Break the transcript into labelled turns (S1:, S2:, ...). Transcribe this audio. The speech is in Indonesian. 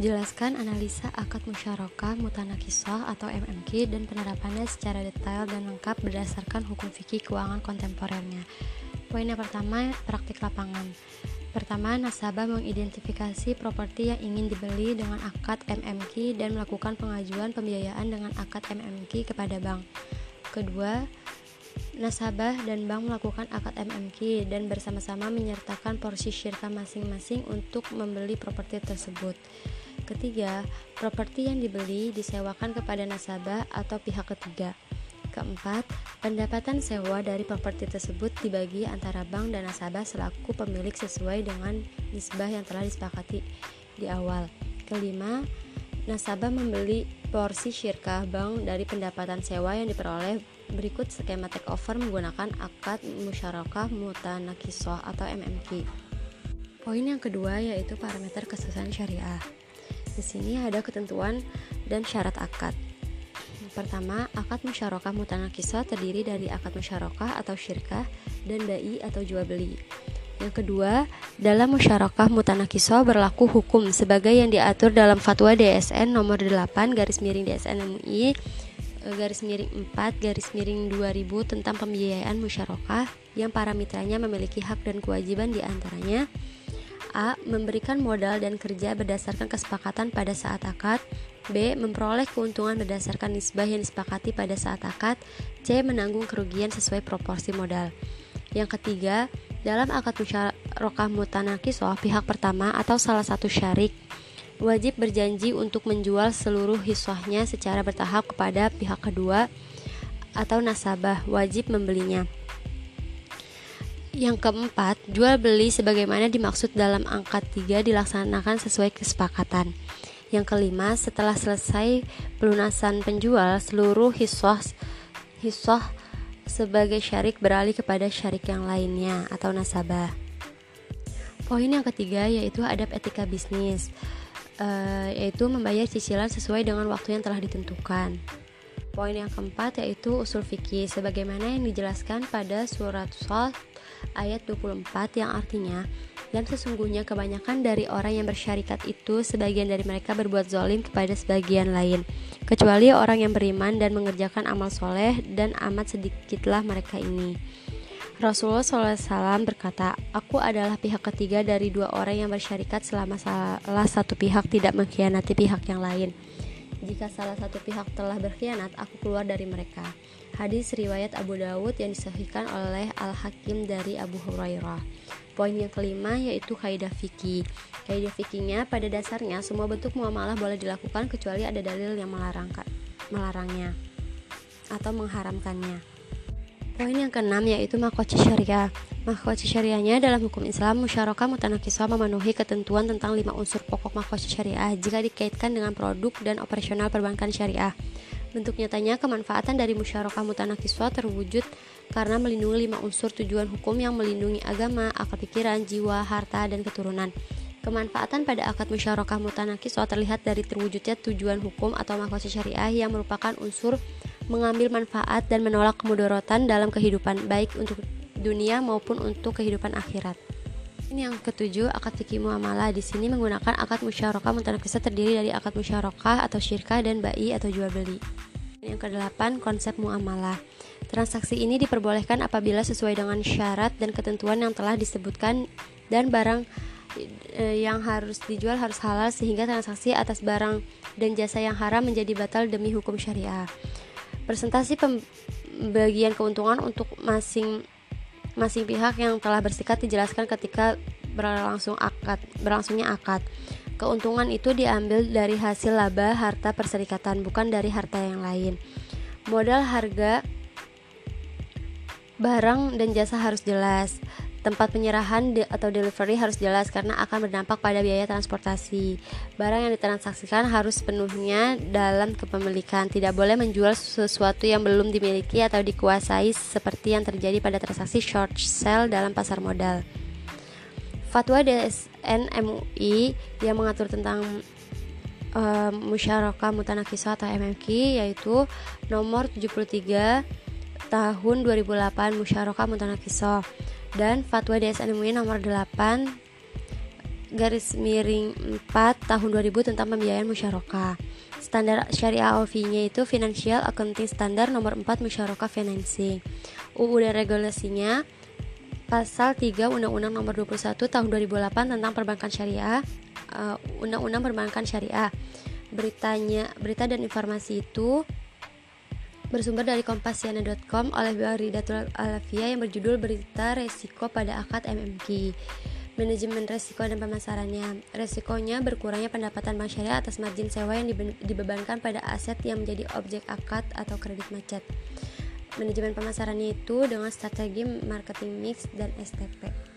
S1: Jelaskan analisa akad musyarakah mutanakisah atau MMQ dan penerapannya secara detail dan lengkap berdasarkan hukum fikih keuangan kontemporernya. Poin yang pertama, praktik lapangan. Pertama, nasabah mengidentifikasi properti yang ingin dibeli dengan akad MMQ dan melakukan pengajuan pembiayaan dengan akad MMQ kepada bank. Kedua, nasabah dan bank melakukan akad MMQ dan bersama-sama menyertakan porsi syirka masing-masing untuk membeli properti tersebut. Ketiga, properti yang dibeli disewakan kepada nasabah atau pihak ketiga. Keempat, pendapatan sewa dari properti tersebut dibagi antara bank dan nasabah selaku pemilik sesuai dengan nisbah yang telah disepakati di awal. Kelima, nasabah membeli porsi syirkah bank dari pendapatan sewa yang diperoleh berikut skema take over menggunakan akad musyarakah mutanakisoh atau MMQ. Poin yang kedua yaitu parameter kesusahan syariah. Di sini ada ketentuan dan syarat akad. Pertama, akad musyarakah mutanakisah terdiri dari akad musyarakah atau syirkah dan dai atau jual beli. Yang kedua, dalam musyarakah mutanakisah berlaku hukum sebagai yang diatur dalam fatwa DSN nomor 8 garis miring DSN MUI eh, garis miring 4 garis miring 2000 tentang pembiayaan musyarakah yang para mitranya memiliki hak dan kewajiban di antaranya A. Memberikan modal dan kerja berdasarkan kesepakatan pada saat akad B. Memperoleh keuntungan berdasarkan nisbah yang disepakati pada saat akad C. Menanggung kerugian sesuai proporsi modal Yang ketiga, dalam akad musyarakah mutanakisoh pihak pertama atau salah satu syarik wajib berjanji untuk menjual seluruh hissahnya secara bertahap kepada pihak kedua atau nasabah wajib membelinya. Yang keempat, jual beli sebagaimana dimaksud dalam angka 3 dilaksanakan sesuai kesepakatan. Yang kelima, setelah selesai pelunasan penjual, seluruh hissah hissah sebagai syarik beralih kepada syarik yang lainnya atau nasabah. Poin yang ketiga yaitu adab etika bisnis, uh, yaitu membayar cicilan sesuai dengan waktu yang telah ditentukan. Poin yang keempat yaitu usul fikih sebagaimana yang dijelaskan pada surat Sot ayat 24 yang artinya dan sesungguhnya kebanyakan dari orang yang bersyarikat itu sebagian dari mereka berbuat zolim kepada sebagian lain kecuali orang yang beriman dan mengerjakan amal soleh dan amat sedikitlah mereka ini Rasulullah SAW berkata, Aku adalah pihak ketiga dari dua orang yang bersyarikat selama salah satu pihak tidak mengkhianati pihak yang lain. Jika salah satu pihak telah berkhianat, aku keluar dari mereka. Hadis riwayat Abu Dawud yang disahihkan oleh Al-Hakim dari Abu Hurairah. Poin yang kelima yaitu kaidah fikih. Kaidah fikihnya pada dasarnya semua bentuk muamalah boleh dilakukan kecuali ada dalil yang melarangkan, melarangnya atau mengharamkannya. Poin yang keenam yaitu makoci syariah. Makoci syariahnya dalam hukum Islam musyarakah mutanakisah memenuhi ketentuan tentang lima unsur pokok makoci syariah jika dikaitkan dengan produk dan operasional perbankan syariah. Bentuk nyatanya kemanfaatan dari musyarakah mutanakiswa terwujud karena melindungi lima unsur tujuan hukum yang melindungi agama, akal pikiran, jiwa, harta, dan keturunan. Kemanfaatan pada akad musyarakah mutanakiswa terlihat dari terwujudnya tujuan hukum atau mahkota syariah yang merupakan unsur mengambil manfaat dan menolak kemudorotan dalam kehidupan baik untuk dunia maupun untuk kehidupan akhirat. Ini yang ketujuh, akad fikih muamalah. Di sini menggunakan akad musyarakah mutanakisah terdiri dari akad musyarakah atau syirkah dan bai atau jual beli. Yang kedelapan, konsep muamalah. Transaksi ini diperbolehkan apabila sesuai dengan syarat dan ketentuan yang telah disebutkan dan barang e, yang harus dijual harus halal sehingga transaksi atas barang dan jasa yang haram menjadi batal demi hukum syariah. Presentasi pembagian keuntungan untuk masing masing pihak yang telah bersikat dijelaskan ketika berlangsung akad berlangsungnya akad. Keuntungan itu diambil dari hasil laba harta perserikatan, bukan dari harta yang lain. Modal harga barang dan jasa harus jelas. Tempat penyerahan de atau delivery harus jelas karena akan berdampak pada biaya transportasi. Barang yang ditransaksikan harus sepenuhnya dalam kepemilikan. Tidak boleh menjual sesuatu yang belum dimiliki atau dikuasai seperti yang terjadi pada transaksi short sale dalam pasar modal. Fatwa DSN MUI yang mengatur tentang uh, musyarakah mutanakisah atau MMQ yaitu nomor 73 tahun 2008 musyarakah mutanakisah dan fatwa DSN MUI nomor 8 garis miring 4 tahun 2000 tentang pembiayaan musyarakah. Standar syariah OV-nya itu Financial Accounting Standard nomor 4 musyarakah financing. UU dan regulasinya pasal 3 Undang-Undang nomor 21 tahun 2008 tentang perbankan syariah, uh, Undang-Undang perbankan syariah. Beritanya, berita dan informasi itu bersumber dari kompasiana.com oleh Ridatul Alafia yang berjudul Berita Resiko pada Akad MMK manajemen resiko dan pemasarannya. Resikonya berkurangnya pendapatan syariah atas margin sewa yang dibebankan pada aset yang menjadi objek akad atau kredit macet. Manajemen pemasarannya itu dengan strategi marketing mix dan STP.